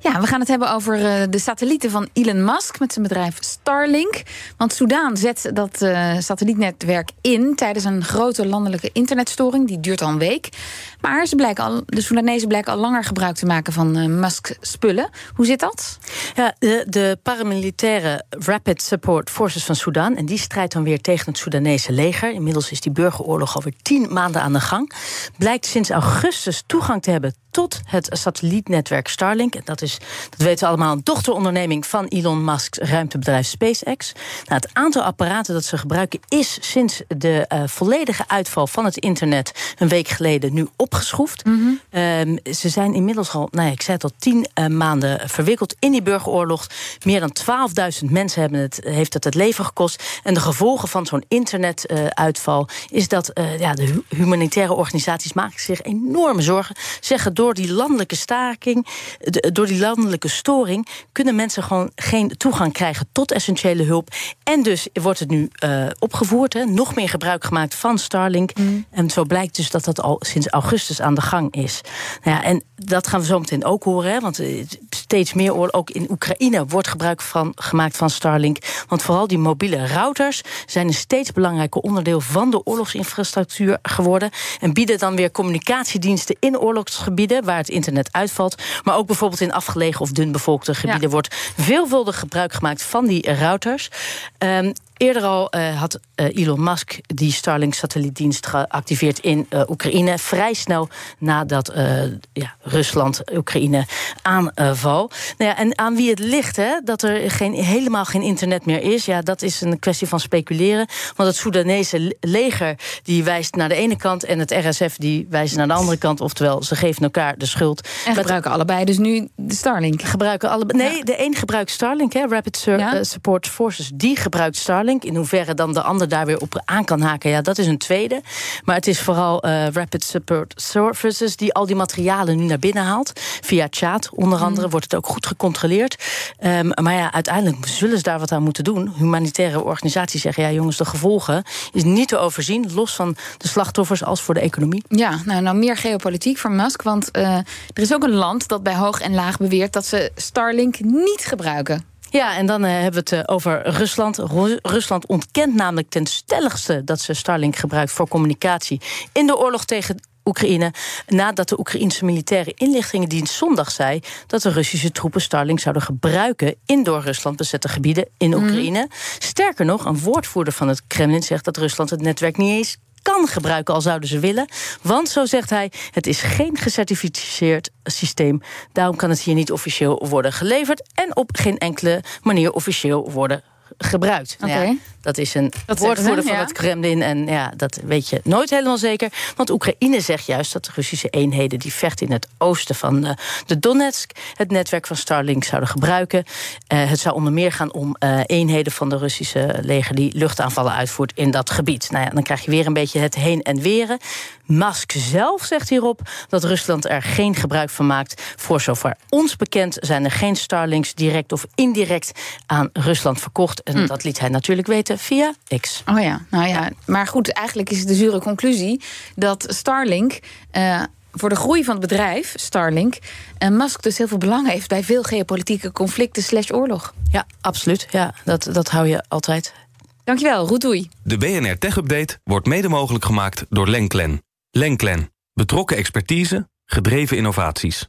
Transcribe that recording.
Ja, we gaan het hebben over uh, de satellieten van Elon Musk met zijn bedrijf Starlink. Want Soudaan zet dat uh, satellietnetwerk in tijdens een grote landelijke internetstoring. Die duurt al een week. Maar ze blijken al, de Soedanezen blijken al langer gebruik te maken van uh, Musk-spullen. Hoe zit dat? Ja, de, de, paramilitaire Rapid Support Forces van Soudaan... en die strijdt dan weer tegen het Soedanese leger. Inmiddels is die burgeroorlog alweer tien maanden aan de gang. Blijkt sinds augustus toegang te hebben tot het satellietnetwerk Starlink. Dat is, dat weten we allemaal, een dochteronderneming van Elon Musk's ruimtebedrijf SpaceX. Nou, het aantal apparaten dat ze gebruiken is sinds de uh, volledige uitval van het internet een week geleden nu opgeschroefd. Mm -hmm. um, ze zijn inmiddels al, nou ja, ik zei het al, tien uh, maanden verwikkeld in die burgeroorlog. Meer dan 12.000 mensen hebben het, heeft het het leven gekost. En de gevolgen van zo'n internetuitval uh, is dat ja, de humanitaire organisaties maken zich enorme zorgen. Zeggen door die landelijke staking, door die landelijke storing, kunnen mensen gewoon geen toegang krijgen tot essentiële hulp. En dus wordt het nu uh, opgevoerd, hè, nog meer gebruik gemaakt van Starlink. Mm. En zo blijkt dus dat dat al sinds augustus aan de gang is. Nou ja, en dat gaan we zo meteen ook horen, hè, want steeds meer oorlog, ook in Oekraïne wordt gebruik van, gemaakt van Starlink. Want vooral die mobiele routers zijn een steeds belangrijker onderdeel van de oorlogsinfrastructuur geworden. En bieden dan weer communicatiediensten in oorlogsgebieden waar het internet uitvalt. Maar ook bijvoorbeeld in afgelegen of dunbevolkte gebieden ja. wordt veelvuldig gebruik gemaakt van die routers. Um, Eerder al uh, had uh, Elon Musk die Starlink-satellietdienst geactiveerd in uh, Oekraïne. Vrij snel nadat ja, Rusland Oekraïne aanval. Nou ja, en aan wie het ligt, hè, dat er geen, helemaal geen internet meer is... ja, dat is een kwestie van speculeren. Want het Soedanese leger die wijst naar de ene kant... en het RSF die wijst naar de andere kant. Oftewel, ze geven elkaar de schuld. En gebruiken allebei dus nu de Starlink? Gebruiken allebei, nee, ja. de een gebruikt Starlink, hè, Rapid Sur? Support Forces. Die gebruikt Starlink. In hoeverre dan de ander daar weer op aan kan haken, ja, dat is een tweede. Maar het is vooral uh, Rapid Support Services die al die materialen nu naar binnen haalt. Via chat onder andere mm. wordt het ook goed gecontroleerd. Um, maar ja, uiteindelijk zullen ze daar wat aan moeten doen. Humanitaire organisaties zeggen, ja jongens, de gevolgen is niet te overzien. Los van de slachtoffers als voor de economie. Ja, nou, nou meer geopolitiek voor Musk. Want uh, er is ook een land dat bij hoog en laag beweert dat ze Starlink niet gebruiken. Ja, en dan uh, hebben we het uh, over Rusland. Ru Rusland ontkent namelijk ten stelligste dat ze Starlink gebruikt voor communicatie in de oorlog tegen Oekraïne. Nadat de Oekraïnse militaire inlichtingendienst zondag zei dat de Russische troepen Starlink zouden gebruiken in door Rusland bezette gebieden in Oekraïne. Mm. Sterker nog, een woordvoerder van het Kremlin zegt dat Rusland het netwerk niet eens kan gebruiken, al zouden ze willen. Want, zo zegt hij, het is geen gecertificeerd systeem. Daarom kan het hier niet officieel worden geleverd... en op geen enkele manier officieel worden gebruikt. Okay. Ja, dat is een dat woordvoerder van ja. het Kremlin. En ja, dat weet je nooit helemaal zeker. Want Oekraïne zegt juist dat de Russische eenheden die vechten in het oosten van de, de Donetsk het netwerk van Starlink zouden gebruiken. Uh, het zou onder meer gaan om uh, eenheden van de Russische leger die luchtaanvallen uitvoert in dat gebied. Nou ja, dan krijg je weer een beetje het heen en weren. Musk zelf zegt hierop dat Rusland er geen gebruik van maakt. Voor zover ons bekend zijn er geen Starlinks direct of indirect aan Rusland verkocht. En hm. dat liet hij natuurlijk weten via X. Oh ja, nou ja. Maar goed, eigenlijk is de zure conclusie dat Starlink. Uh, voor de groei van het bedrijf, Starlink, en Musk dus heel veel belang heeft bij veel geopolitieke conflicten slash oorlog. Ja, absoluut. Ja, dat, dat hou je altijd. Dankjewel, Roetoei. De BNR Tech Update wordt mede mogelijk gemaakt door Lenklen. Lenklen. Betrokken expertise, gedreven innovaties.